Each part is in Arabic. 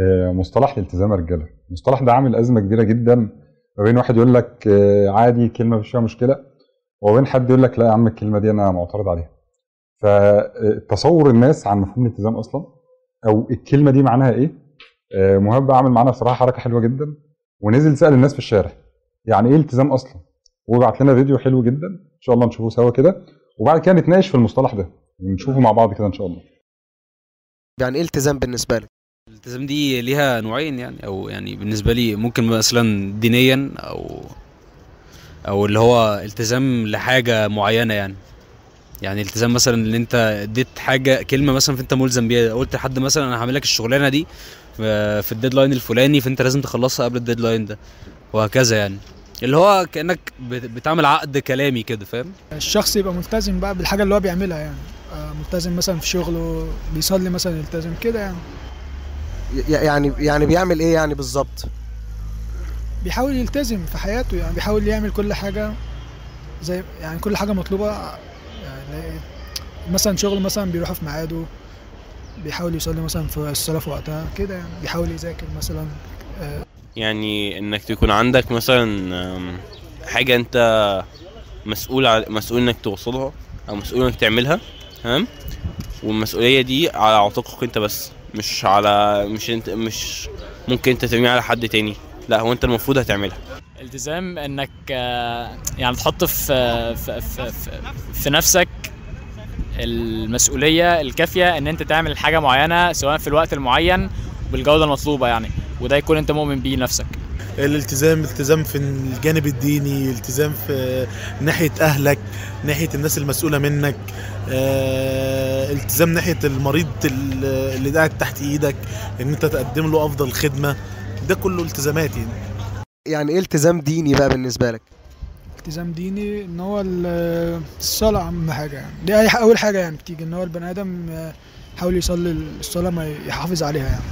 آه، مصطلح الالتزام الرجالة. المصطلح ده عامل أزمة كبيرة جدا. ما بين واحد يقول لك آه، عادي كلمة مفيش فيها مشكلة. وبين حد يقول لك لا يا عم الكلمة دي أنا معترض عليها. فتصور الناس عن مفهوم الالتزام أصلا أو الكلمة دي معناها إيه؟ آه، مهاب عامل معانا بصراحه حركة حلوة جدا ونزل سأل الناس في الشارع. يعني إيه التزام أصلا؟ وبعت لنا فيديو حلو جدا. إن شاء الله نشوفه سوا كده. وبعد كده نتناقش في المصطلح ده. ونشوفه مع بعض كده إن شاء الله. يعني إيه التزام بالنسبة لك؟ الالتزام دي ليها نوعين يعني أو يعني بالنسبة لي ممكن مثلا دينيا أو أو اللي هو التزام لحاجة معينة يعني. يعني التزام مثلا إن أنت اديت حاجة كلمة مثلا فأنت ملزم بيها قلت لحد مثلا أنا هعمل لك الشغلانة دي في ال deadline الفلاني فأنت لازم تخلصها قبل ال deadline ده وهكذا يعني. اللي هو كأنك بت- بتعمل عقد كلامي كده فاهم؟ الشخص يبقى ملتزم بقى بالحاجة اللي هو بيعملها يعني. آه، ملتزم مثلا في شغله بيصلي مثلا يلتزم كده يعني. يعني يعني بيعمل إيه يعني بالظبط؟ بيحاول يلتزم في حياته يعني بيحاول يعمل كل حاجة زي يعني كل حاجة مطلوبة يعني مثلا شغل مثلا بيروح في ميعاده بيحاول يصلي مثلا في الصلاة في وقتها كده يعني بيحاول يذاكر مثلا. يعني إنك تكون عندك مثلا أم، حاجة أنت مسؤول ع- مسؤول إنك توصلها أو مسؤول إنك تعملها تمام؟ والمسؤولية دي على عاتقك أنت بس. مش على مش انت مش ممكن انت ترميها على حد تاني. لا هو انت المفروض هتعملها. التزام انك آه، يعني تحط في في في, في, في نفسك المسؤولية الكافية إن أنت تعمل حاجة معينة سواء في الوقت المعين بالجودة المطلوبة يعني. وده يكون أنت مؤمن بيه نفسك الالتزام التزام في الجانب الديني التزام في ناحية أهلك ناحية الناس المسؤولة منك. آه، التزام ناحية المريض ال- اللي قاعد تحت إيدك إن أنت تقدم له أفضل خدمة. ده كله التزامات يعني. يعني إيه التزام ديني بقى بالنسبة لك؟ التزام ديني إن هو ال- الصلاة أهم حاجة يعني. دي أول حاجة يعني بتيجي إن هو البني آدم آه، يحاول يصلي الصلاة ما يحافظ عليها يعني.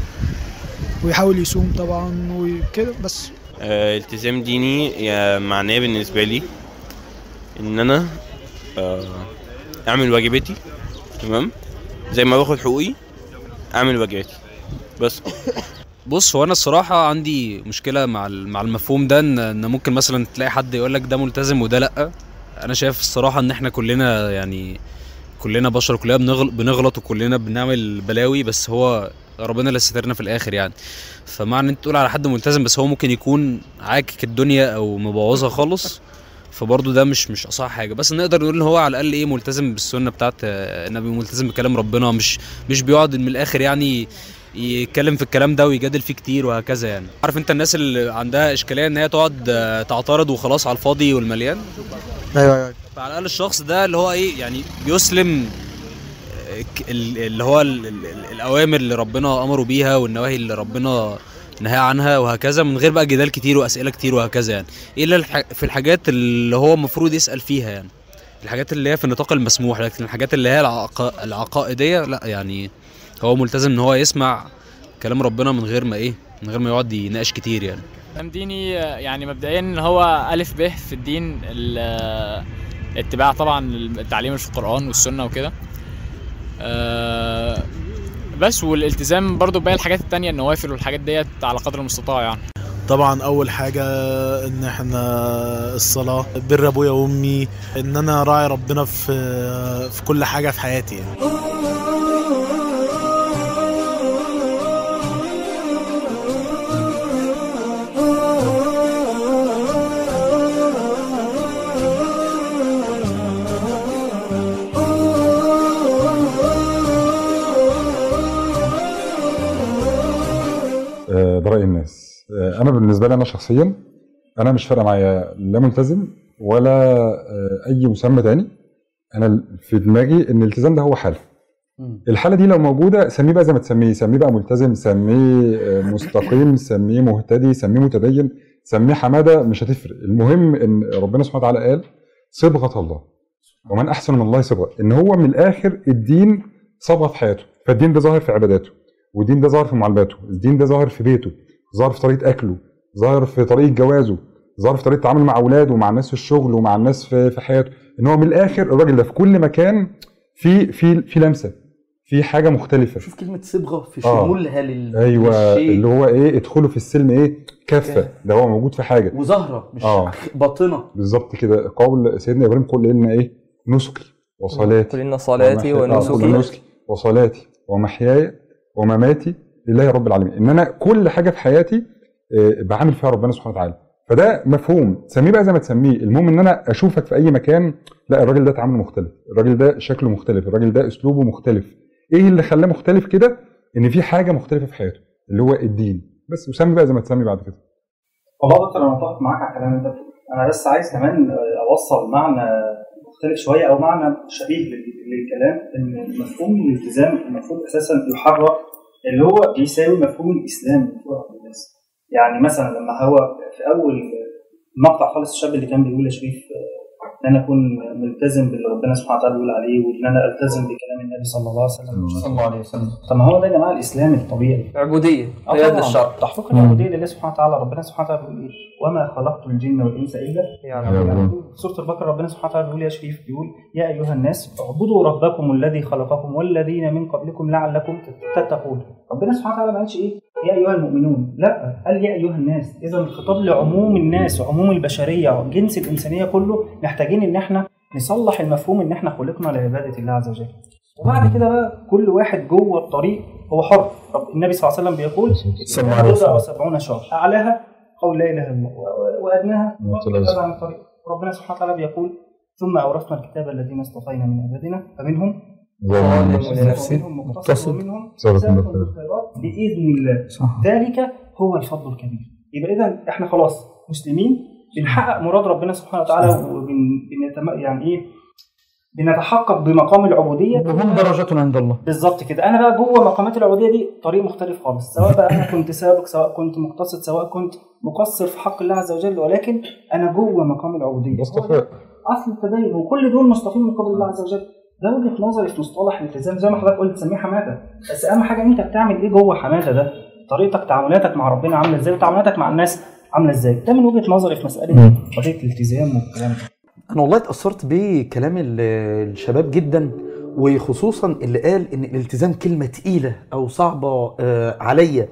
ويحاول يصوم طبعا وكده بس. آه، التزام ديني معناه بالنسبة لي إن أنا آه، أعمل واجباتي تمام؟ زي ما باخد حقوقي أعمل واجباتي بس. بص هو أنا الصراحة عندي مشكلة مع مع المفهوم ده إن ممكن مثلا تلاقي حد يقول لك ده ملتزم وده لأ. أنا شايف الصراحة إن إحنا كلنا يعني كلنا بشر كلنا بنغل- بنغلط وكلنا بنعمل بلاوي بس هو ربنا اللي سترنا في الآخر يعني. فمعنى إن أنت تقول على حد ملتزم بس هو ممكن يكون عاكك الدنيا أو مبوظها خالص. فبرضه ده مش مش أصح حاجة. بس نقدر نقول إن هو على الأقل إيه ملتزم بالسنة بتاعت آه، النبي ملتزم بكلام ربنا مش مش بيقعد من الآخر يعني يتكلم في الكلام ده ويجادل فيه كتير وهكذا يعني. عارف أنت الناس اللي عندها إشكالية إن هي تقعد آه، تعترض وخلاص على الفاضي والمليان؟ أيوه أيوه. فعلى الأقل الشخص ده اللي هو إيه يعني بيسلم آه، اللي هو ال- ال- ال- الأوامر اللي ربنا أمره بيها والنواهي اللي ربنا نهى عنها وهكذا من غير بقى جدال كتير وأسئلة كتير وهكذا يعني. إلا في الحاجات اللي هو المفروض يسأل فيها يعني. الحاجات اللي هي في النطاق المسموح لكن الحاجات اللي هي العق... العقائدية لا يعني هو ملتزم إن هو يسمع كلام ربنا من غير ما إيه من غير ما يقعد يناقش كتير يعني. التزام ديني يعني مبدئيا هو ألف ب في الدين ال- اتباع طبعا التعليم في القرآن والسنة وكده. آه، بس والالتزام برضو باقي الحاجات التانية النوافل والحاجات ديت على قدر المستطاع يعني. طبعا أول حاجة إن إحنا الصلاة بر أبويا وأمي إن أنا راعي ربنا في في كل حاجة في حياتي يعني. أنا بالنسبة لي أنا شخصيا أنا مش فارقه معايا لا ملتزم ولا آه، أي مسمى تاني. أنا في دماغي إن الالتزام ده هو حاله الحالة دي لو موجودة سميه بقى زي ما تسميه سميه بقى ملتزم سميه آه، مستقيم سميه مهتدي سميه متدين سميه حمادة مش هتفرق. المهم إن ربنا سبحانه وتعالى قال صبغة الله. ومن أحسن من الله صبغة. إن هو من الآخر الدين صبغة في حياته. فالدين ده ظاهر في عباداته. والدين ده ظاهر في معاملاته الدين ده ظاهر في بيته. ظاهر في طريقة أكله ظاهر في طريقة جوازه ظاهر في طريقة التعامل مع أولاده ومع الناس في الشغل ومع الناس في في حياته. إن هو من الآخر الراجل ده في كل مكان في في في لمسة في حاجة مختلفة. شوف كلمة صبغة في آه. شمولها لل أيوه للشيء. اللي هو إيه ادخلوا في السلم إيه كافه ده هو موجود في حاجة. وظاهره مش آه. باطنة. بالظبط كده. قول سيدنا إبراهيم قل لنا إيه؟ نسكي وصلاتي. قل إن صلاتي آه، قل ونسكي نسكي. وصلاتي. ومحياي. ومماتي. لله رب العالمين. إن أنا كل حاجة في حياتي آه، بعامل فيها ربنا سبحانه وتعالى. فده مفهوم. تسميه بقى زي ما تسميه. المهم إن أنا أشوفك في أي مكان لا الراجل ده تعامله مختلف. الراجل ده شكله مختلف. الراجل ده أسلوبه مختلف. إيه اللي خلاه مختلف كده؟ إن في حاجة مختلفة في حياته اللي هو الدين. بس وسمي بقى زي ما تسمي بعد كده. والله دكتور أنا متفق معاك على الكلام بتقوله أنا بس عايز كمان أوصل معنى مختلف شوية أو معنى شبيه لل- للكلام. إن مفهوم الالتزام المفروض أساسا يحرك اللي هو بيساوي مفهوم الإسلام فوق عند الناس يعني مثلا لما هو في أول المقطع خالص الشاب اللي كان بيقول يا شريف ان أنا اكون ملتزم باللي ربنا سبحانه وتعالى بيقول عليه وان أنا ألتزم بكلام النبي صلى الله عليه وسلم. صلى الله عليه وسلم. طب ما هو ده يا جماعة الإسلام الطبيعي. عبودية آه قيادة طبعاً. الشرع تحقيق العبودية لله سبحانه وتعالى. ربنا سبحانه وتعالى بيقول إيه؟ وما خلقت الجن والإنس إلا يعبدون. في سورة البقرة ربنا سبحانه وتعالى بيقول يا شريف بيقول يا أيها الناس اعبدوا ربكم الذي خلقكم والذين من قبلكم لعلكم تتقون. ربنا سبحانه وتعالى ما قالش إيه؟ يا أيها المؤمنون لا قال يا أيها الناس إذا الخطاب لعموم الناس عموم البشرية جنس الإنسانية كله محتاجين إن إحنا نصلح المفهوم إن إحنا خلقنا لعبادة الله عز وجل. وبعد كده بقى كل واحد جوه الطريق هو حر. رب النبي صلى الله عليه وسلم بيقول. بضع وسبعون شهر. أعلاها؟ قول لا إله إلا الله. وأدناها؟ عن الطريق ربنا سبحانه وتعالى بيقول ثم أورثنا الكتاب الذين اصطفينا من عبادنا فمنهم ظالم ومنهم لنفسه مقتصد. بالخيرات. بإذن الله. ذلك هو الفضل الكبير. يبقى اذا إحنا خلاص مسلمين بنحقق مراد ربنا سبحانه وتعالى وبن يعني إيه؟ بنتحقق بمقام العبودية. وهم درجات عند الله. بالظبط كده. أنا بقى جوه مقامات العبودية دي طريق مختلف خالص. سواء بقى أنا كنت سابق سواء كنت مقتصد سواء كنت مقصر في حق الله عز وجل ولكن أنا جوه مقام العبودية. أصل التدين وكل دول مصطفين من قبل الله عز وجل. ده وجهه نظري في مصطلح الالتزام زي ما حضرتك قلت تسميه حماده. بس أهم حاجة أنت بتعمل إيه جوه حماده ده؟ طريقتك تعاملاتك مع ربنا عاملة إزاي؟ وتعاملاتك مع الناس عاملة إزاي؟ ده من وجهة نظري في مسألة قضيه الالتزام والكلام ده. أنا والله اتأثرت بكلام ال- الشباب جدا وخصوصا اللي قال إن الالتزام كلمة تقيلة أو صعبة آه، عليا.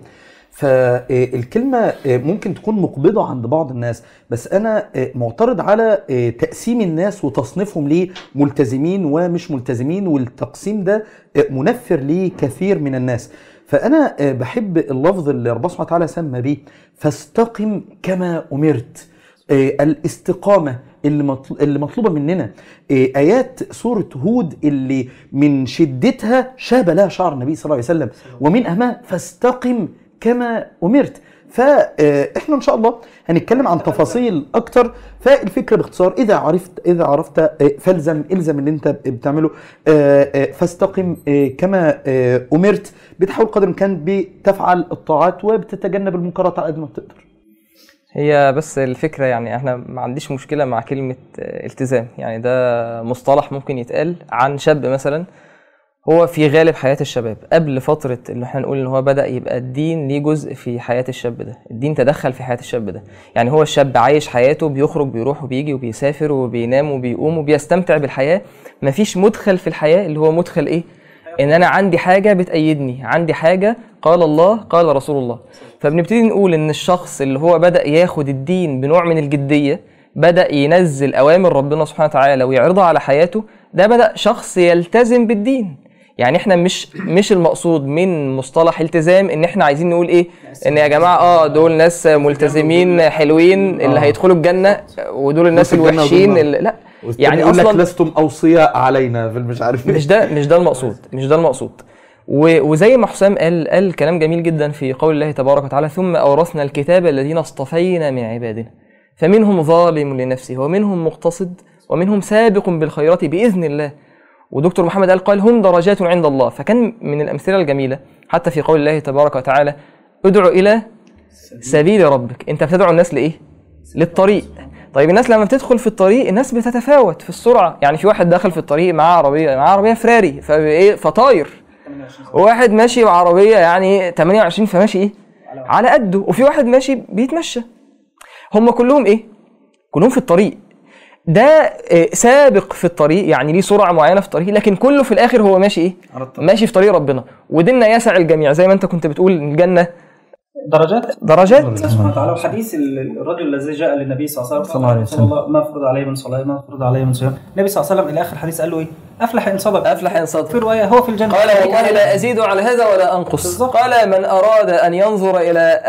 فالكلمه آه، ممكن تكون مقبضة عند بعض الناس بس أنا آه، معترض على آه، تقسيم الناس وتصنيفهم لملتزمين ومش ملتزمين والتقسيم ده آه، منفر لكثير من الناس. فأنا آه، بحب اللفظ اللي ربنا سبحانه وتعالى سمى بيه فاستقم كما أمرت. آه، الاستقامة اللي مطل- اللي مطلوبة مننا. آه، آيات سورة هود اللي من شدتها شاب لها شعر النبي صلى الله عليه وسلم ومن أهمها فاستقم كما أمرت. فإحنا إن شاء الله هنتكلم عن تفاصيل أكتر. فالفكرة باختصار إذا عرفت إذا عرفت آه، فالزم إلزم اللي أنت بتعمله آه، آه، فاستقم كما أمرت. بتحاول قدر الإمكان بتفعل الطاعات وبتتجنب المنكرات على قد ما بتقدر. هي بس الفكرة يعني إحنا ما عنديش مشكلة مع كلمة آه، التزام. يعني ده مصطلح ممكن يتقال عن شاب مثلا هو في غالب حياة الشباب. قبل فترة اللي إحنا نقول إن هو بدأ يبقى الدين ليه جزء في حياة الشاب ده. الدين تدخل في حياة الشاب ده. يعني هو الشاب عايش حياته بيخرج بيروح وبيجي وبيسافر وبينام وبيقوم وبيستمتع بالحياة. مفيش مدخل في الحياة اللي هو مدخل إيه؟ إن أنا عندي حاجة بتأيدني. عندي حاجة قال الله قال رسول الله. فبنبتدي نقول إن الشخص اللي هو بدأ ياخد الدين بنوع من الجدية بدأ ينزل أوامر ربنا سبحانه وتعالى ويعرضها على حياته ده بدأ شخص يلتزم بالدين. يعني إحنا مش مش المقصود من مصطلح التزام ان إحنا عايزين نقول إيه؟ ان يا جماعة آه دول ناس ملتزمين حلوين اللي آه. هيدخلوا الجنة ودول الناس الوحشين. اللي لا. يعني أصلا لستم أوصياء علينا في مش عارف مش ده مش ده المقصود مش ده المقصود. وزي ما حسام قال قال كلام جميل جدا في قول الله تبارك وتعالى ثم أورثنا الكتاب الذين اصطفينا من عبادنا. فمنهم ظالم لنفسه ومنهم مقتصد ومنهم سابق بالخيرات بإذن الله. ودكتور محمد قال قال هم درجات عند الله. فكان من الأمثلة الجميلة حتى في قول الله تبارك وتعالى ادعو إلى سبيل ربك. أنت بتدعو الناس لإيه؟ للطريق. طيب الناس لما بتدخل في الطريق الناس بتتفاوت في السرعة. يعني في واحد دخل في الطريق معاه عربية معاه عربية فراري فايه فطاير. وواحد ماشي بعربية يعني 28 فماشي إيه؟ على قده. وفي واحد ماشي بيتمشى. هم كلهم إيه؟ كلهم في الطريق. ده آه، سابق في الطريق يعني ليه سرعة معينة في الطريق لكن كله في الآخر هو ماشي إيه؟ ماشي في طريق ربنا. وديننا يسع الجميع زي ما أنت كنت بتقول الجنة. درجات؟ درجات؟ الله سبحانه وتعالى وحديث ال- الرجل الذي جاء للنبي صلى الله عليه وسلم صلى الله عليه رسول الله ما فرض عليه من صلاة ما فرض عليه من صيام. النبي صلى الله عليه وسلم إلى آخر الحديث قال له إيه؟ أفلح إن صدق. أفلح إن صدق. في رواية هو في الجنة. قال والله لا أزيد على هذا ولا أنقص. قال من أراد أن ينظر إلى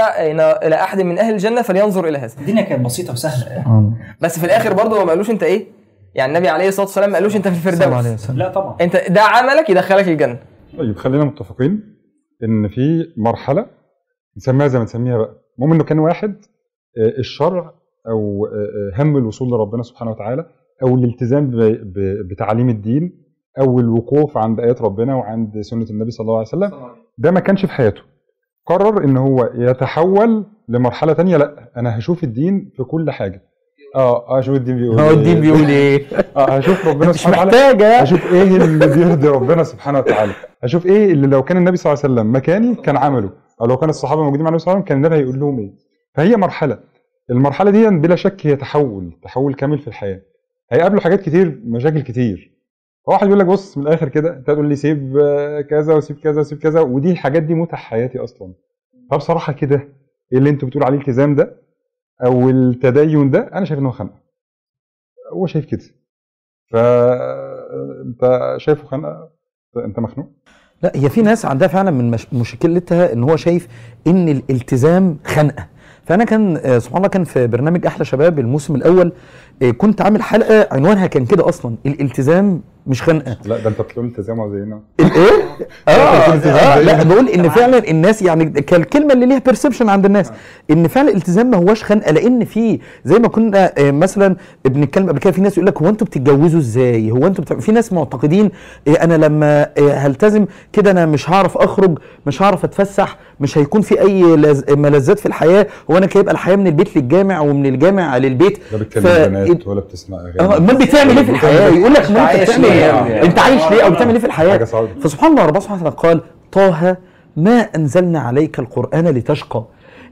إلى أحد من أهل الجنة فلينظر إلى هذا. الدنيا كانت بسيطة وسهلة. بس في الآخر برضه ما قالوش أنت إيه؟ يعني النبي عليه الصلاة والسلام ما قالوش أنت في الفردوس. لا طبعا. أنت ده عملك يدخلك الجنة. طيب خلينا متفقين إن في مرحلة نسميها زي ما نسميها بقى. المهم إنه كان واحد آه، الشرع أو آه، هم الوصول لربنا سبحانه وتعالى أو الالتزام بتعاليم الدين أو الوقوف عند آيات ربنا وعند سنة النبي صلى الله عليه وسلم. ده ما كانش في حياته. قرر إن هو يتحول لمرحلة تانية لأ أنا هشوف الدين في كل حاجة. آه أشوف الدين بيقول هو الدين بيقول إيه؟ آه هشوف ربنا مش سبحانه وتعالى. محتاجة. هشوف إيه اللي بيرضي ربنا سبحانه وتعالى. هشوف إيه اللي لو كان النبي صلى الله عليه وسلم مكاني كان عمله. أو لو كان الصحابة موجودين مع النبي صلى الله عليه وسلم كان النبي هيقول لهم إيه؟ فهي مرحلة. المرحلة دي بلا شك هي تحول تحول كامل في الحياة. هيقابله حاجات كتير مشاكل كتير. واحد يقول لك بص من الآخر كده أنت تقول لي سيب كذا وسيب كذا وسيب كذا ودي الحاجات دي متع حياتي أصلا. فبصراحة كده اللي أنتوا بتقولوا عليه الالتزام ده أو التدين ده أنا شايف إن هو خنقة. هو شايف كده. فانت شايفه خنقة؟ أنت مخنوق؟ لا هي في ناس عندها فعلا من مش مشكلتها إن هو شايف إن الالتزام خنقة. فأنا كان آه، سبحان الله كان في برنامج أحلى شباب الموسم الأول آه، كنت عامل حلقة عنوانها كان كده أصلا الالتزام مش خنقة لا ده أنت بتقول التزام زينا الايه؟ آه, آه لا زينا. بقول إن فعلا الناس يعني كالكلمة اللي ليها بيرسبشن عند الناس إن فعلا الالتزام ما هوش خنقة لأن في زي ما كنا آه، مثلا بنتكلم قبل كده في ناس يقول لك هو أنتوا بتتجوزوا إزاي؟ هو أنتوا بتع... في ناس معتقدين آه، أنا لما آه، هلتزم كده أنا مش هعرف أخرج مش هعرف أتفسح مش هيكون في أي لز... ملذات في الحياة هو أنا كده يبقى الحياة من البيت للجامع ومن الجامع للبيت لا بتكلم ف- بنات ولا بتسمع أغاني آه أمال بتعمل إيه في الحياة؟ يقول لك ما انت عايش بتعمل ليه إيه؟ يعني؟ أنت عايش ليه أو بتعمل إيه في الحياة؟ فسبحان الله ربنا سبحانه وتعالى قال طه ما أنزلنا عليك القرآن لتشقى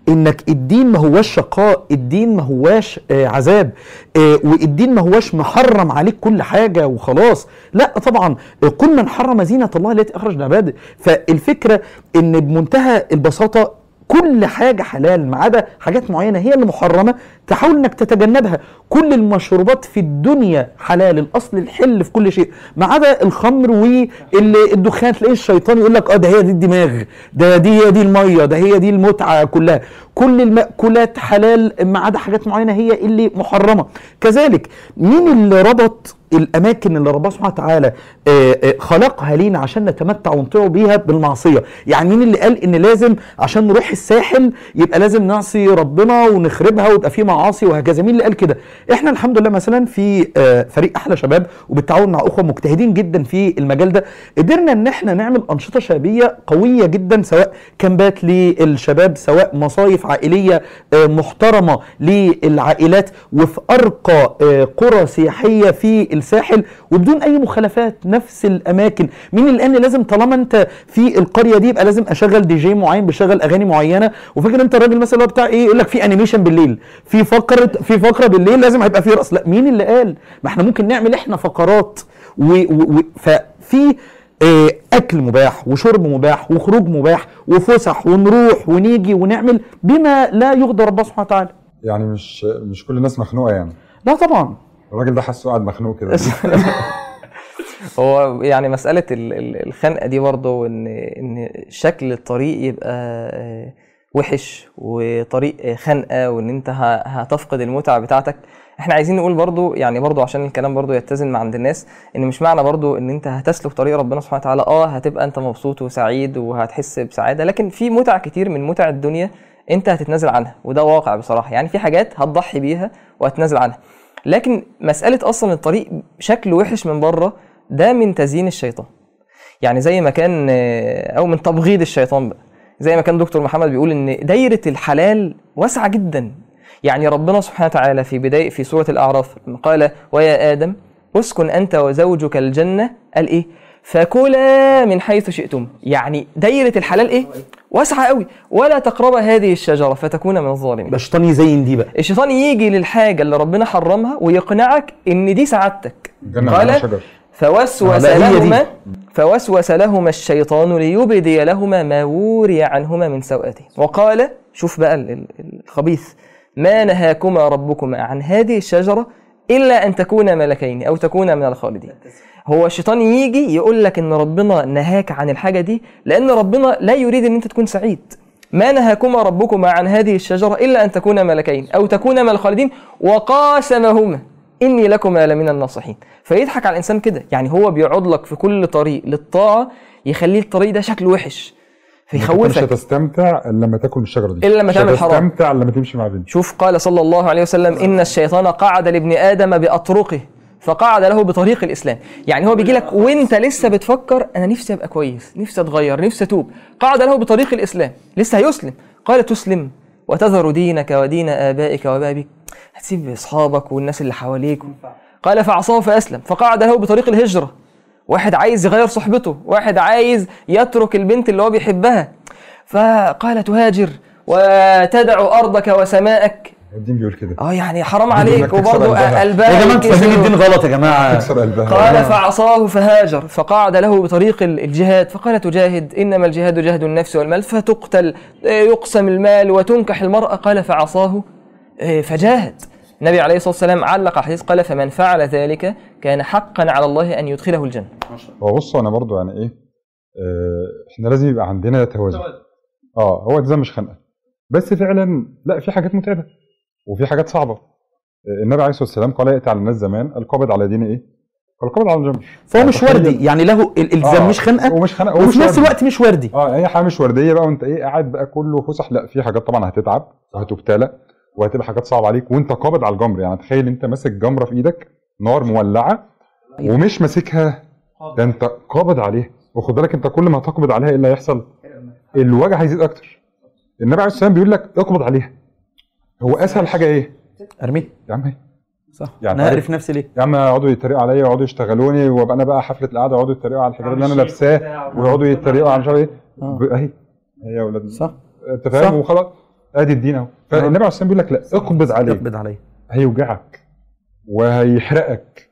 إنك الدين ما هواش شقاء الدين ما هواش آه عذاب آه والدين ما هواش محرم عليك كل حاجة وخلاص. لا طبعا آه، كل من حرم زينة الله التي أخرج لعباده فالفكرة إن بمنتهى البساطة كل حاجة حلال ما عدا حاجات معينة هي اللي محرمة تحاول إنك تتجنبها. كل المشروبات في الدنيا حلال الأصل الحل في كل شيء. ما عدا الخمر والدخان تلاقي الشيطان يقول لك آه ده هي دي الدماغ ده دي هي دي المية ده هي دي المتعة كلها. كل المأكولات حلال ما عدا حاجات معينة هي اللي محرمة. كذلك مين اللي ربط الأماكن اللي ربنا سبحانه وتعالى آه، آه، خلقها لينا عشان نتمتع ونطيع بيها بالمعصية؟ يعني مين اللي قال إن لازم عشان نروح الساحل يبقى لازم نعصي ربنا ونخربها ويبقى في معاصي وهكذا؟ مين اللي قال كده؟ إحنا الحمد لله مثلا في آه، فريق أحلى شباب وبالتعاون مع أخوة مجتهدين جدا في المجال ده قدرنا إن إحنا نعمل أنشطة شبابية قوية جدا سواء camp ات للشباب سواء مصايف عائلية آه، محترمة للعائلات وفي أرقى آه، قرى سياحية في الساحل وبدون أي مخالفات نفس الأماكن. قال لي لازم طالما أنت في القرية دي يبقى لازم أشغل دي جي معين بيشغل أغاني معينة. وفاكر أنت الراجل مثلا هو بتاع إيه؟ يقول لك في animation بالليل. في فقرة في فقرة بالليل لازم هيبقى في رقص. لا مين اللي قال؟ ما إحنا ممكن نعمل إحنا فقرات. و... و... و... ففي أكل مباح وشرب مباح وخروج مباح وفسح ونروح ونيجي ونعمل بما لا يغضب ربنا سبحانه وتعالى. يعني مش مش كل الناس مخنوقة يعني؟ لا طبعا. الراجل ده حاسه قاعد مخنوق كده. هو يعني مسألة ال- ال- الخنقة دي برضه إن إن شكل الطريق يبقى آه، وحش وطريق آه، خنقة وإن أنت ه- هتفقد المتعة بتاعتك. إحنا عايزين نقول برضو يعني برضو عشان الكلام برضو يتزن مع عند الناس إن مش معنى برضو إن أنت هتسلك طريق ربنا سبحانه وتعالى آه هتبقى أنت مبسوط وسعيد وهتحس بسعادة لكن في متع كتير من متع الدنيا أنت هتتنازل عنها وده واقع بصراحة يعني في حاجات هتضحي بيها وهتنازل عنها. لكن مسألة أصلا الطريق شكله وحش من بره ده من تزيين الشيطان. يعني زي ما كان آه، أو من تبغيض الشيطان بقى. زي ما كان دكتور محمد بيقول إن دايرة الحلال واسعة جدا. يعني ربنا سبحانه وتعالى في بداية في سورة الأعراف لما قال ويا آدم أسكن أنت وزوجك الجنة. قال إيه؟ فكلا من حيث شئتم. يعني دايرة الحلال إيه؟ واسعة قوي. ولا تقربا هذه الشجرة فتكون من الظالمين. الشيطان يزين دي بقى. الشيطان يجي للحاجة اللي ربنا حرمها ويقنعك إن دي سعادتك. قال فوسوس. لهما فوسوس لهما الشيطان ليبدي لهما ما وري عنهما من سوءاته. وقال شوف بقى ال- ال- الخبيث. ما نهاكما ربكما عن هذه الشجرة إلا أن تكونا ملكين أو تكونا من الخالدين. هو الشيطان يجي يقول لك إن ربنا نهاك عن الحاجة دي لأن ربنا لا يريد إن أنت تكون سعيد. ما نهاكما ربكما عن هذه الشجرة إلا أن تكونا ملكين أو تكونا من الخالدين. وقاسمهما إني لكما لمن الناصحين. فيضحك على الإنسان كده. يعني هو بيقعد لك في كل طريق للطاعة يخليه الطريق ده شكله وحش. مش فيخوفك هتستمتع إلا لما تاكل الشجرة دي. إلا لما مش تعمل حرام. هتستمتع الا لما تمشي مع بنت شوف قال صلى الله عليه وسلم إن الشيطان قعد لابن آدم بأطرقه فقعد له بطريق الإسلام. يعني هو بيجي لك وأنت لسه بتفكر أنا نفسي أبقى كويس نفسي أتغير نفسي أتوب. قعد له بطريق الإسلام. لسه هيسلم. قال تسلم وتذر دينك ودين آبائك وبابك هتسيب أصحابك والناس اللي حواليك. قال فعصاه فأسلم. فقعد له بطريق الهجرة. واحد عايز يغير صحبته واحد عايز يترك البنت اللي هو بيحبها. فقال تهاجر وتدع أرضك وسماءك. الدين بيقول كده. آه يعني حرام عليك. وبرضه قلبها. يا جماعة أنتوا فاهمين. الدين غلط يا جماعة. تكسر قلبها قال فعصاه فهاجر. فقعد له بطريق ال- الجهاد. فقال تجاهد إنما الجهاد جهد النفس والمال. فتقتل آه، يقسم المال وتنكح المرأة. قال فعصاه آه، فجاهد. النبي عليه الصلاة والسلام علق حديث قال فمن فعل ذلك كان حقا على الله أن يدخله الجنة. هو بصوا أنا برضو يعني إيه آه إحنا لازم يبقى عندنا توازن. آه هو التزام مش خنقة. بس فعلا لا في حاجات متعبة وفي حاجات صعبة. آه، النبي عليه الصلاة والسلام قال ياتي على الناس زمان القابض على دين إيه؟ القابض على الجمر فهو مش تخيل- وردي. يعني له الالتزام آه، مش خنقة ومش خنقة وفي نفس. الوقت مش وردي. آه اي حاجة مش وردية بقى وأنت إيه قاعد بقى كله فسح. لا في حاجات طبعا هتتعب وهتبتلى وهتبقى حاجات صعبة عليك. وانت قابض على الجمر. يعني تخيل انت ماسك جمرة في إيدك نار مولعة ومش ماسكها. ده انت قابض عليها. وخد بالك انت كل ما هتقبض عليها إيه اللي هيحصل؟ الوجع هيزيد أكتر. النبي عليه الصلاة والسلام بيقول لك اقبض عليها. هو أسهل حاجة إيه؟ ارميه يا عم. صح. يعني أنا عارف- اعرف نفسي ليه. يا عم يقعدوا يتريقوا عليا ويقعدوا يشتغلوني وابقى أنا بقى حفلة القعدة يقعدوا يتريقوا على الحجاب اللي أنا لابساه ويقعدوا يتريقوا على مش عارف إيه. آه. أهي. هي يا أولاد صح. أنت فاهم. وخلاص. ادي الدين اهو. فالنبي عليه الصلاة والسلام بيقول لك لا اقبض عليه. اقبض عليه. هيوجعك وهيحرقك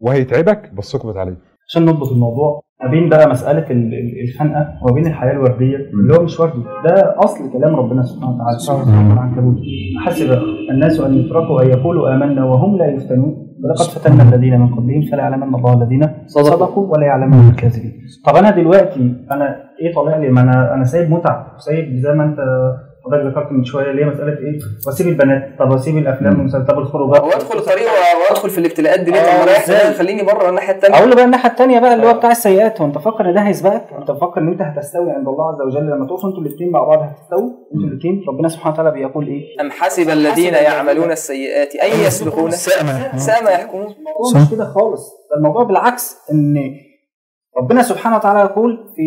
وهيتعبك بس اقبض عليه. عشان نضبط الموضوع ما بين بقى مسألة ال- ال- الخنقة وما بين الحياة الورديه اللي هو مش وردي ده أصل كلام ربنا سبحانه وتعالى. سورة العنكبوت حسب الناس أن يتركوا أن يقولوا آمنا وهم لا يفتنون. ولقد فتنا الذين من قبلهم فلا يعلمن الله الذين صدقوا. ولا يعلمن الكاذبين. طب أنا دلوقتي أنا إيه طالع لي ما أنا أنا سايب متعة سايب زي ما أنت حضرتك ذكرت من شوية اللي هي مسألة إيه؟ وأسيب البنات. طب وأسيب الأفلام والمسلسلات؟ طب الخروجات وأدخل طريق وأدخل في الابتلاءات دي ليه؟ آه، طب ما رايح خليني بره الناحية الثانية أقول له بقى الناحية الثانية بقى اللي هو بتاع السيئات. هو أنت فاكر إن ده هيسبقك؟ أنت فاكر إن أنت هتستوي عند الله عز وجل؟ لما تقفوا أنتوا الاثنين مع بعض هتستووا؟ أنتوا الاثنين ربنا سبحانه وتعالى بيقول إيه؟ أم حسب الذين يعملون السيئات ان يسبقون؟ ساء ما يحكمون الموضوع مش كده خالص. ده الموضوع بالعكس إن ربنا سبحانه وتعالى يقول في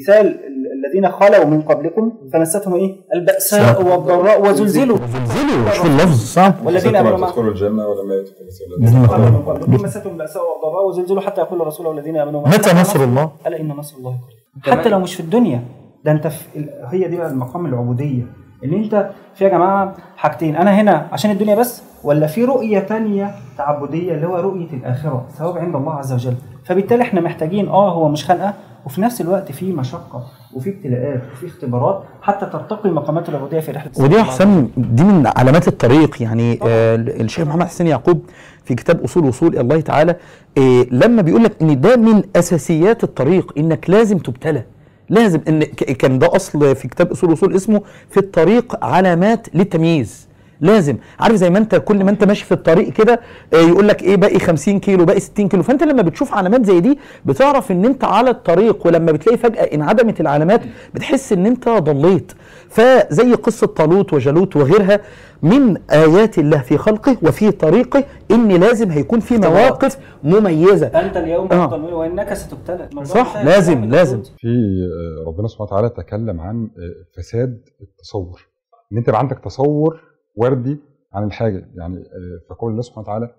مثال ال- الذين خلوا من قبلكم فمستهم إيه؟ البأساء والضراء وزلزلوا. زلزلوا شوف اللفظ. صح. والذين آمنوا معه. تدخلوا الجنة ولما يدخل خلوا من قبلكم مستهم البأساء والضراء وزلزلوا حتى يقول الرسول والذين آمنوا معه. متى نصر الله؟ ألا إن نصر الله قريب حتى لو مش في الدنيا. ده أنت في هي دي بقى المقام العبودية. ان أنت في يا جماعة حاجتين. أنا هنا عشان الدنيا بس ولا في رؤية تانية تعبدية اللي هو رؤية الآخرة ثواب عند الله عز وجل. فبالتالي إحنا محتاجين آه هو مش خنقة وفي نفس الوقت في مشقة وفي ابتلاءات وفي اختبارات حتى ترتقي مقامات العبوديه في رحلة ودي يا حسام دي من علامات الطريق. يعني آه الشيخ محمد حسين يعقوب في كتاب أصول وصول الله تعالى آه لما بيقول لك إن ده من أساسيات الطريق إنك لازم تبتلى. لازم إن كان ده أصل في كتاب أصول وصول اسمه في الطريق علامات للتمييز. لازم. عارف زي ما انت كل ما انت ماشي في الطريق كده آه، يقول لك إيه باقي 50 كيلو باقي 60 كيلو. فأنت لما بتشوف علامات زي دي بتعرف إن أنت على الطريق ولما بتلاقي فجأة انعدمت العلامات بتحس إن أنت ضليت. فزي قصة طالوت وجالوت وغيرها من آيات الله في خلقه وفي طريقه إن لازم هيكون في مواقف مميزة. أنت اليوم آه. وإنك ستبتلى صح. لازم لازم. في آه، ربنا سبحانه وتعالى تكلم عن آه، فساد التصور. إن أنت يبقى عندك تصور وردي عن الحاجة. يعني آه، فقول الله سبحانه وتعالى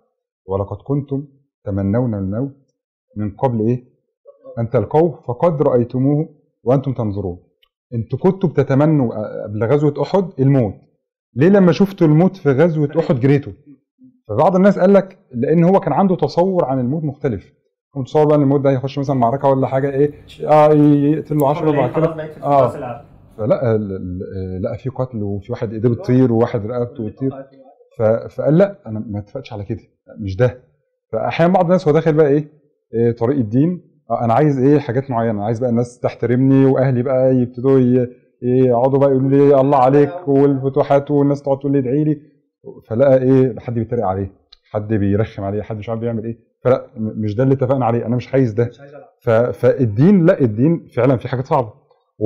ولقد كنتم تمنون الموت من قبل إيه؟ أن تلقوه فقد رأيتموه وأنتم تنظرون. أنتوا كنتوا بتتمنوا قبل غزوة أحد الموت. ليه لما شفتوا الموت في غزوة أحد جريتوا؟ فبعض الناس قال لك لأن هو كان عنده تصور عن الموت مختلف. كان متصور بقى إن الموت ده هيخش مثلا معركة ولا حاجة إيه؟ آه يقتل له 10 وبعد كده. آه. فلا لقى في قتل وفي واحد ايديه بتطير وواحد رقبته بتطير فقال لا أنا ما اتفقش على كده مش ده. فأحيانا بعض الناس هو داخل بقى إيه, إيه طريق الدين. آه، أنا عايز إيه حاجات معينة عايز بقى الناس تحترمني وأهلي بقى يبتدوا يقعدوا بقى يقولوا لي الله عليك والفتوحات والناس تقعد تقول لي ادعي لي. فلقى إيه حد بيتريق عليه حد بيرخم عليه حد مش عارف بيعمل إيه. فلا مش ده اللي اتفقنا عليه أنا مش عايز ده. فالدين لا الدين فعلا في حاجات صعبة.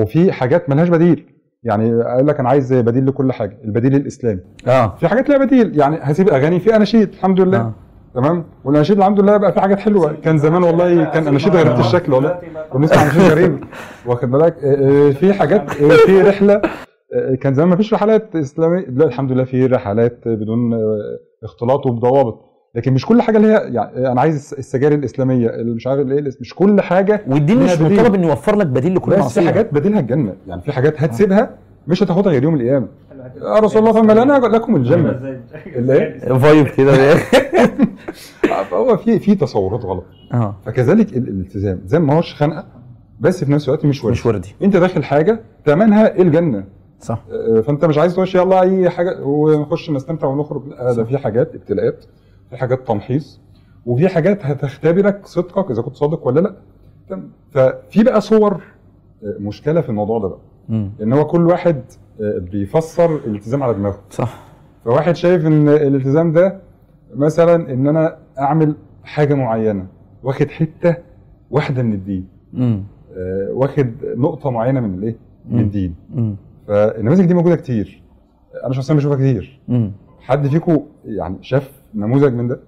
وفي حاجات ملهاش بديل. يعني قال لك أنا عايز بديل لكل حاجة البديل الإسلامي. آه. في حاجات لها بديل. يعني هسيب أغاني في أناشيد الحمد لله. آه. تمام؟ والأناشيد الحمد لله بقى في حاجات حلوة. كان زمان والله كان أناشيد غريبه الشكل والله. ونسمع أناشيد غريبه واخد بالك؟ آه، آه، في حاجات آه، في رحلة كان زمان ما فيش رحلات إسلامية. دلوقتي الحمد لله في رحلات بدون اختلاط وبضوابط. لكن مش كل حاجة اللي هي يعني أنا عايز السجاير الإسلامية اللي مش عارف إيه مش كل حاجة والدين ليها مش. مطالب إنه يوفر لك بديل لكل بس في حاجات بديلها الجنة. يعني في حاجات هتسيبها مش هتاخدها غير يوم القيامة. يا رسول الله فما لنا لكم الجنة. اللي إيه فايب كده. فهو في في تصورات غلط. آه. فكذلك ال- الالتزام. زي ما هوش خنقه بس في نفس الوقت مش وردي. مش وردي. أنت داخل حاجة ثمنها الجنة؟ صح. آه، فأنت مش عايز تخش يلا أي حاجة ونخش نستمتع ونخرج. لا ده في حاجات ابتلاءات. في حاجات تمحيص وفي حاجات هتختبرك صدقك إذا كنت صادق ولا لأ؟ ففي بقى صور آه، مشكلة في الموضوع ده بقى مم. إن هو كل واحد آه، بيفسر الالتزام على دماغه صح فواحد شايف إن الالتزام ده مثلا إن أنا أعمل حاجة معينة واخد حتة واحدة من الدين. آه، واخد نقطة معينة من الإيه من. الدين. فالنماذج دي موجودة كتير أنا شخصيا بشوفها كتير مم. حد فيكم يعني شاف نموذج من ده؟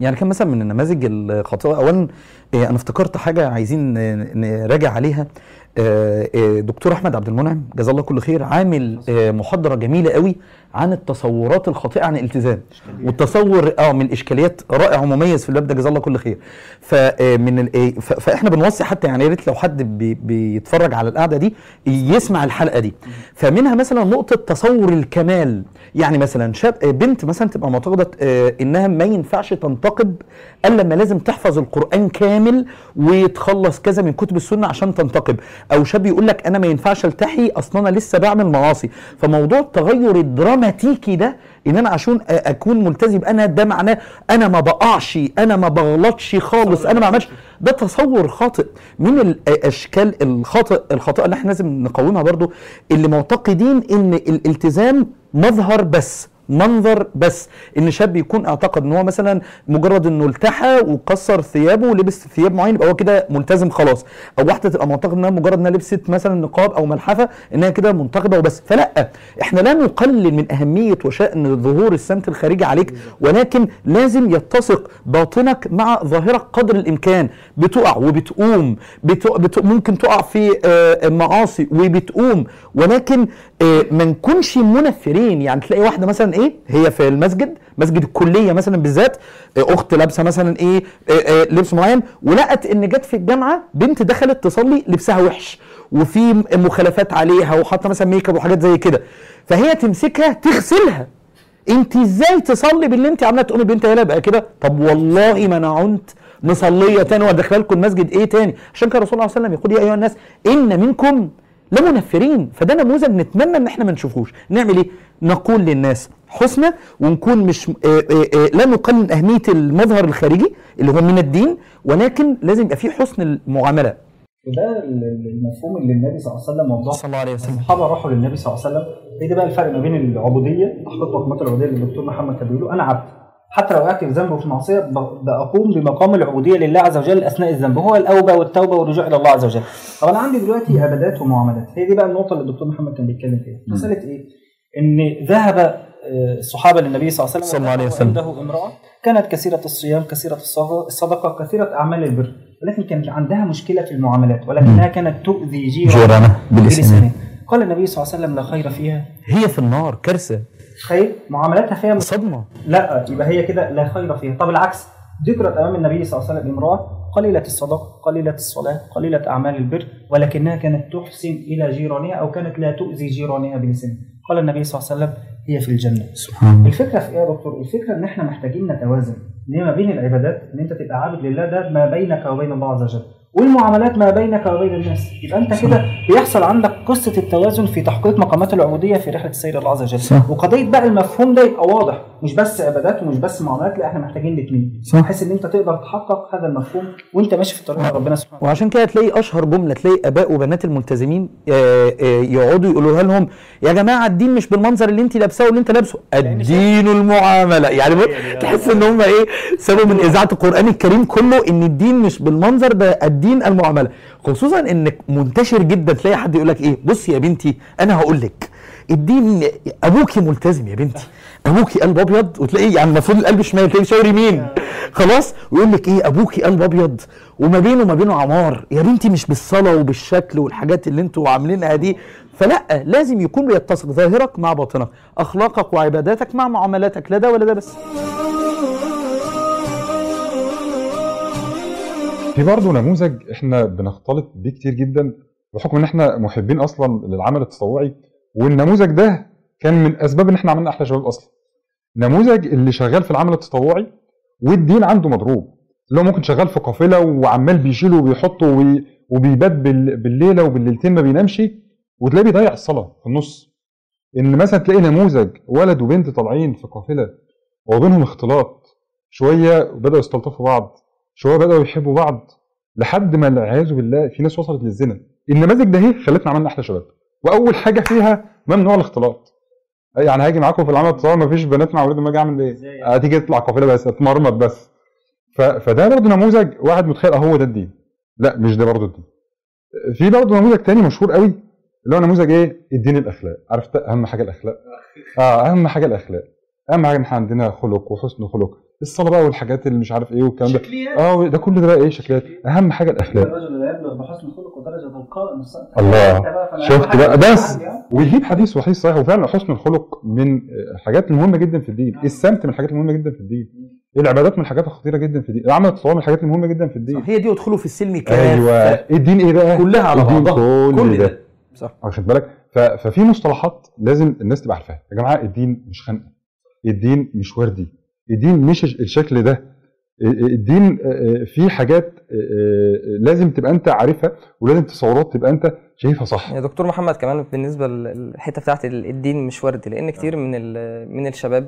يعني كان مثلا من النماذج الخاطئه اولا أنا افتكرت حاجة عايزين نراجع عليها. آه، آه، دكتور أحمد عبد المنعم جزاه الله كل خير عامل آه، محاضرة جميلة قوي عن التصورات الخاطئة عن الالتزام والتصور آه من إشكاليات رائع ومميز في الباب ده جزاه الله كل خير. فمن فإحنا بنوصي حتى يعني يا ريت لو حد بي- بيتفرج على القعدة دي يسمع الحلقة دي. فمنها مثلا نقطة تصور الكمال. يعني مثلا شاب بنت مثلا تبقى معتقدة إنها ما ينفعش تنتقب إلا لما لازم تحفظ القرآن كامل وتخلص كذا من كتب السنة عشان تنتقب أو شاب يقول لك أنا ما ينفعش ألتحي أصلا أنا لسه بعمل معاصي فموضوع التغير الدراماتيكي ده إن أنا عشان أكون ملتزم أنا ده معناه أنا ما بقعش أنا ما بغلطش خالص أنا ما عملش ده تصور خاطئ. من الاشكال الخاطئ الخاطئة اللي إحنا لازم نقاومها برضو اللي معتقدين إن الالتزام مظهر بس. منظر بس إن شاب يكون أعتقد إن هو مثلا مجرد إنه التحى وكسر ثيابه ولبس ثياب معين يبقى هو كده ملتزم خلاص. أو واحدة تبقى معتقد إنها مجرد إنها لبست مثلا نقاب أو ملحفة إنها كده منتقبة وبس. فلأ إحنا لا نقلل من أهمية وشأن ظهور السمت الخارجي عليك ولكن لازم يتسق باطنك مع ظاهرك قدر الإمكان. بتقع وبتقوم بتق... بت... ممكن تقع في آه، معاصي وبتقوم. ولكن آه، ما نكونش منفرين. يعني تلاقي واحدة مثلا إيه؟ هي في المسجد مسجد الكلية مثلا بالذات آه، أخت لابسة مثلا إيه آه، آه، لبس معين ولقت إن جت في الجامعة بنت دخلت تصلي لبسها وحش وفي مخالفات عليها وحاطة مثلا ميك اب وحاجات زي كده. فهي تمسكها تغسلها. أنت إزاي تصلي باللي أنت عامله تقومي بنت هنا بقى كده طب والله ما أنا عنت مصلية تاني وادخل لكم المسجد إيه تاني؟ عشان كده الرسول صلى الله عليه وسلم يقول يا أيها الناس إن منكم لمنفرين. فده نموذج نتمنى إن إحنا ما نشوفوش. نعمل إيه؟ نقول للناس حسنى ونكون مش آه، آه، آه، لا نقلل من أهمية المظهر الخارجي اللي هو من الدين ولكن لازم يبقى فيه حسن المعاملة. ال- المفهوم اللي النبي صلى الله عليه وسلم وضحه. صلى الله عليه وسلم. الصحابة راحوا للنبي صلى الله عليه وسلم. إيه ده بقى الفرق ما بين العبودية احقق مقامات العبودية اللي الدكتور محمد كان بيقوله أنا عبد. حتى لو وقعت في ذنب وفي معصية ب- بقوم بمقام العبودية لله عز وجل أثناء الذنب. هو الأوبة والتوبة والرجوع إلى الله عز وجل. طب أنا عندي دلوقتي عبادات ومعاملات. هي دي بقى النقطة اللي الدكتور محمد كان بيتكلم فيها. مسألة إيه؟ إن ذهب الصحابة للنبي صلى الله عليه وسلم صلى الله عليه وذهب وسلم. عنده امرأة كانت كثيرة الصيام كثيرة الصغ- الصدقة كثيرة أعمال البر ولكن كان عندها مشكلة في المعاملات ولكنها كانت تؤذي جيرانها بلسانها. قال النبي صلى الله عليه وسلم لا خير فيها. هي في النار كارثة. خير؟ معاملاتها فيها صدمة. لا يبقى هي كده لا خير فيها. طب العكس ذكرت أمام النبي صلى الله عليه وسلم امرأة قليلة الصدقة قليلة الصلاة قليلة أعمال البر ولكنها كانت تحسن إلى جيرانها أو كانت لا تؤذي جيرانها بلسانها. قال النبي صلى الله عليه وسلم هي في الجنة. سبحان الفكرة في إيه يا دكتور؟ الفكرة إن إحنا محتاجين نتوازن ما بين العبادات إن أنت تبقى عابد لله ده ما بينك وبين الله عز وجل. والمعاملات ما بينك وبين الناس. يبقى انت كده بيحصل عندك قصة التوازن في تحقيق مقامات العبودية في رحلة السير الله عز وجل. صح. وقضية بقى المفهوم ده يبقى واضح مش بس عبادات ومش بس معاملات لا إحنا محتاجين الاثنين. بحيث ان انت تقدر تحقق هذا المفهوم وانت ماشي في طريق ربنا سبحانه وعشان كده تلاقي أشهر جملة تلاقي آباء وبنات الملتزمين آه، آه، يقعدوا يقولوها لهم يا جماعة الدين مش بالمنظر اللي انت لابساه واللي انت لابسه. الدين المعاملة. يعني بص، تحس إن هم إيه سابوا من إذاعة القرآن الكريم كله إن الدين مش بالمنظر ده الدين المعاملة. خصوصا إنك منتشر جدا تلاقي حد يقول لك إيه؟ بص يا بنتي أنا هقول لك الدين أبوكي ملتزم يا بنتي. أبوكي قلب أبيض وتلاقيه يعني المفروض القلب شمال تلاقيه شاور يمين خلاص؟ ويقول لك إيه؟ أبوكي قلب أبيض. وما بينه وما بينه عمار. يا بنتي مش بالصلاة وبالشكل والحاجات اللي أنتوا عاملينها دي. فلا لازم يكون بيتسق ظاهرك مع باطنك. أخلاقك وعباداتك مع معاملاتك لا ده ولا ده بس. في برضه نموذج إحنا بنختلط بيه كتير جدا بحكم إن إحنا محبين أصلا للعمل التطوعي والنموذج ده كان من أسباب إن إحنا عملنا أحلى شباب أصلا. نموذج اللي شغال في العمل التطوعي والدين عنده مضروب. اللي هو ممكن شغال في قافلة وعمال بيشيل وبيحط وبي- وبيبات بال- بالليلة وبالليلتين ما بينامش وتلاقيه بيضيع الصلاة في النص. إن مثلا تلاقي نموذج ولد وبنت طالعين في قافلة وبينهم اختلاط شوية بدأوا يستلطفوا بعض. شوية بدأوا يحبوا بعض لحد ما والعياذ بالله في ناس وصلت للزنا. النماذج ده هي خلتنا عملنا أحلى شباب. وأول حاجة فيها ممنوع الاختلاط. يعني هاجي معاكم في العمل التطوعي مفيش بنات مع أولاد ما أجي أعمل إيه؟ هتيجي تطلع قافلة بس اتمرمط بس. ف... فده برضه نموذج واحد متخيل أهو ده الدين. لا مش ده برضه الدين. في برضه نموذج تاني مشهور قوي اللي هو نموذج إيه؟ الدين الأخلاق. عرفت أهم حاجة الأخلاق؟ آه أهم حاجة الأخلاق. أهم حاجة إن إحنا عندنا خلق وحسن خلق. الصلاه بقى والحاجات اللي مش عارف إيه والكلام ده. آه ده كل ده بقى إيه؟ شكليات. أهم حاجة الأخلاق. الرجل لا يبلغ بحسن خلق ودرجه القائم. الصالح الله. شفت بقى. بس ويجيب حديث وحديث صحيح. وفعلا حسن الخلق من الحاجات المهمه جدا في الدين. السمت من الحاجات المهمة جدا في الدين. العبادات من الحاجات الخطيرة جدا في الدين. العمل التطوعي من الحاجات المهمة جدا في الدين. هي دي ادخلوا في السلم كافه أيوه. الدين إيه بقى؟ كلها على بعضها. كل, كل ده, ده. صح. واخد بالك؟ ف- ففي مصطلحات لازم الناس تبقى عارفاها. يا جماعة الدين مش خنقة. الدين مش وردي. الدين مش الشكل ده. الدين فيه حاجات لازم تبقى انت عارفها ولازم تصورات تبقى انت شايفها صح. يا دكتور محمد كمان بالنسبة للحتة بتاعت الدين مش وردي لأن كتير من من الشباب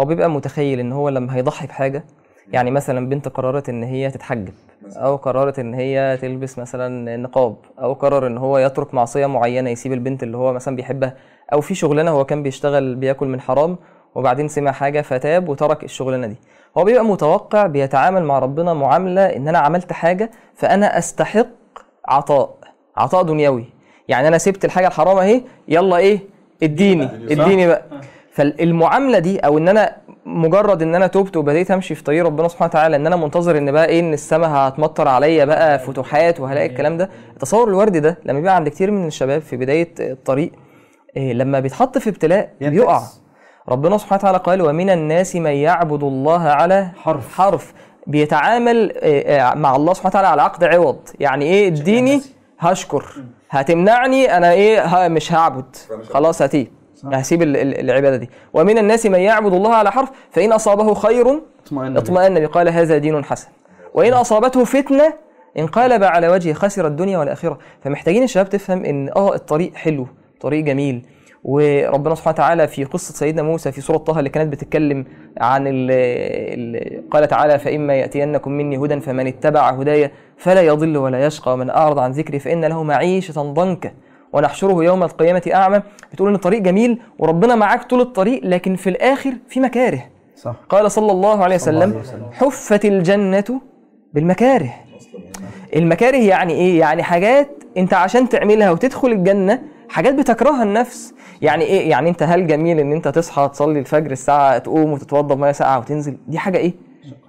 هو بيبقى متخيل إن هو لما هيضحي بحاجة يعني مثلا بنت قررت إن هي تتحجب أو قررت إن هي تلبس مثلا نقاب أو قرر إن هو يترك معصية معينة يسيب البنت اللي هو مثلا بيحبها أو في شغلانة هو كان بيشتغل بياكل من حرام وبعدين سمع حاجة فتاب وترك الشغلانه دي هو بيبقى متوقع بيتعامل مع ربنا معاملة إن أنا عملت حاجة فأنا أستحق عطاء عطاء دنيوي. يعني أنا سبت الحاجة الحرام أهي يلا إيه اديني اديني بقى. فالمعاملة دي أو إن أنا مجرد إن أنا تبت وبديت أمشي في طريق ربنا سبحانه وتعالى إن أنا منتظر إن بقى إيه إن السماء هتمطر عليا بقى فتوحات وهلاقي الكلام ده. التصور الوردي ده لما بيبقى عند كتير من الشباب في بداية الطريق إيه لما بيتحط في ابتلاء بيقع. ربنا سبحانه وتعالى قال ومن الناس من يعبد الله على حرف. حرف. بيتعامل إيه، إيه، مع الله سبحانه وتعالى على عقد عوض. يعني إيه؟ اديني هشكر. هتمنعني أنا إيه؟ ها مش هعبد. خلاص هتيه هسيب ال- ال- العبادة دي. ومن الناس من يعبد الله على حرف فإن أصابه خير اطمأن به. قال هذا دين حسن. وإن أصابته فتنة انقلب على وجهه خسر الدنيا والآخرة. فمحتاجين الشباب تفهم إن آه الطريق حلو طريق جميل. وربنا سبحانه وتعالى في قصة سيدنا موسى في سورة طه اللي كانت بتتكلم عن ال ال قال تعالى فإما يأتينكم مني هدى فمن اتبع هداي فلا يضل ولا يشقى ومن أعرض عن ذكري فإن له معيشة ضنكا ونحشره يوم القيامة أعمى. بتقول إن الطريق جميل وربنا معاك طول الطريق لكن في الآخر في مكاره. صح. قال صلى الله عليه وسلم. حفت الجنة بالمكاره. المكاره يعني إيه؟ يعني حاجات أنت عشان تعملها وتدخل الجنة حاجات بتكرهها النفس. يعني إيه؟ يعني أنت هل جميل إن أنت تصحى تصلي الفجر الساعة تقوم وتتوضى بمية ساقعة وتنزل؟ دي حاجة إيه؟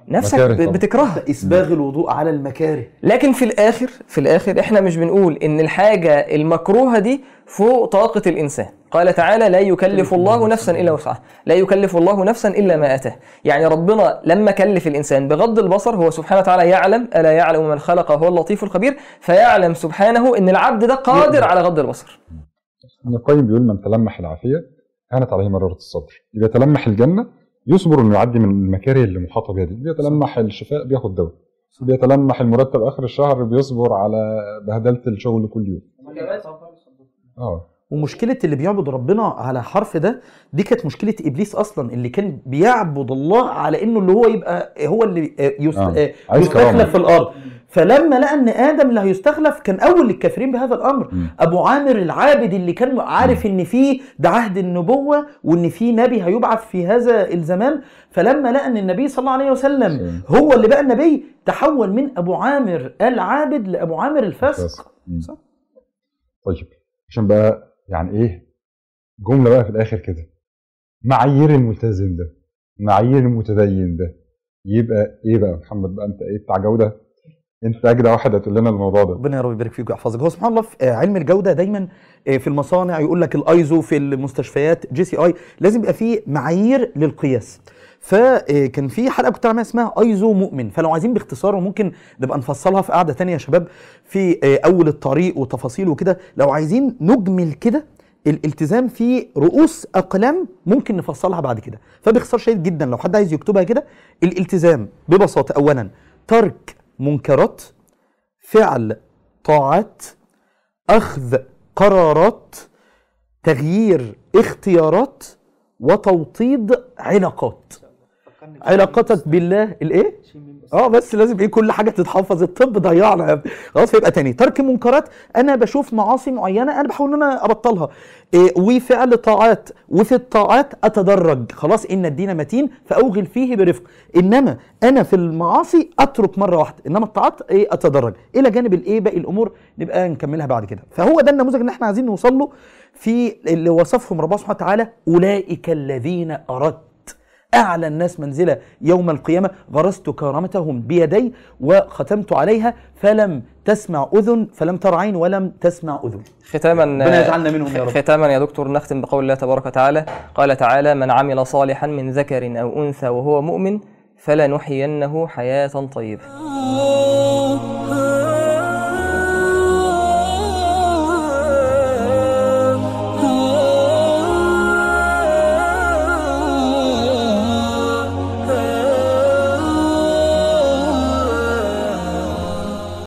نفسك مكاره. بتكرهها. إسباغ الوضوء على المكاره لكن في الآخر في الآخر إحنا مش بنقول إن الحاجة المكروهة دي فوق طاقة الإنسان. قال تعالى لا يكلف الله نفسا إلا وسعها. لا يكلف الله نفسا إلا ما أتاه. يعني ربنا لما كلف الإنسان بغض البصر هو سبحانه وتعالى يعلم ألا يعلم من خلق هو اللطيف الخبير. فيعلم سبحانه إن العبد ده قادر على غض البصر. ابن القيم بيقول من تلمح العافية كانت عليه مرارة الصبر. اللي بيتلمح الجنة يصبر إنه يعدي من المكاره اللي محاطة بيها دي بيتلمح الشفاء بياخد دواء بيتلمح المرتب آخر الشهر بيصبر على بهدلة الشغل كل يوم آه ومشكلة اللي بيعبد ربنا على حرف ده دي كانت مشكلة إبليس أصلا اللي كان بيعبد الله على إنه اللي هو يبقى هو اللي آه،. آه. آه،. يستخلف في الأرض فلما لقى إن آدم اللي هيستخلف كان أول الكافرين بهذا الأمر. مم. أبو عامر العابد اللي كان عارف إن في ده عهد النبوة وإن في نبي هيبعث في هذا الزمان فلما لقى إن النبي صلى الله عليه وسلم هو اللي بقى النبي تحول من أبو عامر العابد لأبو عامر الفاسق. صح. طيب عشان بقى يعني إيه؟ جملة بقى في الآخر كده. معايير الملتزم ده معايير المتدين ده يبقى إيه بقى محمد؟ بقى أنت إيه بتاع جودة؟ انت اجدع واحد هتقول لنا الموضوع ده. ربنا يا رب يبارك فيك ويحفظك. هو سبحان الله في آه، علم الجودة دايما آه، في المصانع يقول لك الايزو في المستشفيات JCI لازم يبقى فيه معايير للقياس. فكان في حلقة كنت عاملها اسمها ايزو مؤمن. فلو عايزين باختصار وممكن نبقى نفصلها في قعدة تانية يا شباب في آه، أول الطريق وتفاصيل وكده. لو عايزين نجمل كده الالتزام في رؤوس أقلام ممكن نفصلها بعد كده. فباختصار شديد جدا لو حد عايز يكتبها كده الالتزام ببساطة اولا ترك منكرات فعل طاعات أخذ قرارات تغيير اختيارات وتوطيد علاقات. علاقتك بالله الإيه؟ آه بس لازم إيه كل حاجة تتحفظ الطب ضيعنا يا ابني. خلاص فيبقى تاني. ترك منكرات أنا بشوف معاصي معينة أنا بحاول ان أنا ابطلها. إيه وفعل طاعات وفي الطاعات اتدرج. خلاص إن الدين متين فأوغل فيه برفق. إنما أنا في المعاصي أترك مرة واحدة. إنما الطاعات إيه أتدرج. إلى جانب الإيه باقي الأمور نبقى نكملها بعد كده. فهو ده النموذج اللي إحنا عايزين نوصل له في اللي وصفهم ربنا سبحانه وتعالى أولئك الذين اردت أعلى الناس منزلة يوم القيامة. غرست كرامتهم بيدي وختمت عليها فلم تسمع أذن فلم تر عين ولم تسمع أذن. ختاما ربنا يجعلنا منهم يا رب. ختاما يا دكتور نختم بقول الله تبارك وتعالى. قال تعالى من عمل صالحا من ذكر أو أنثى وهو مؤمن فلنحيينه حياة طيبة.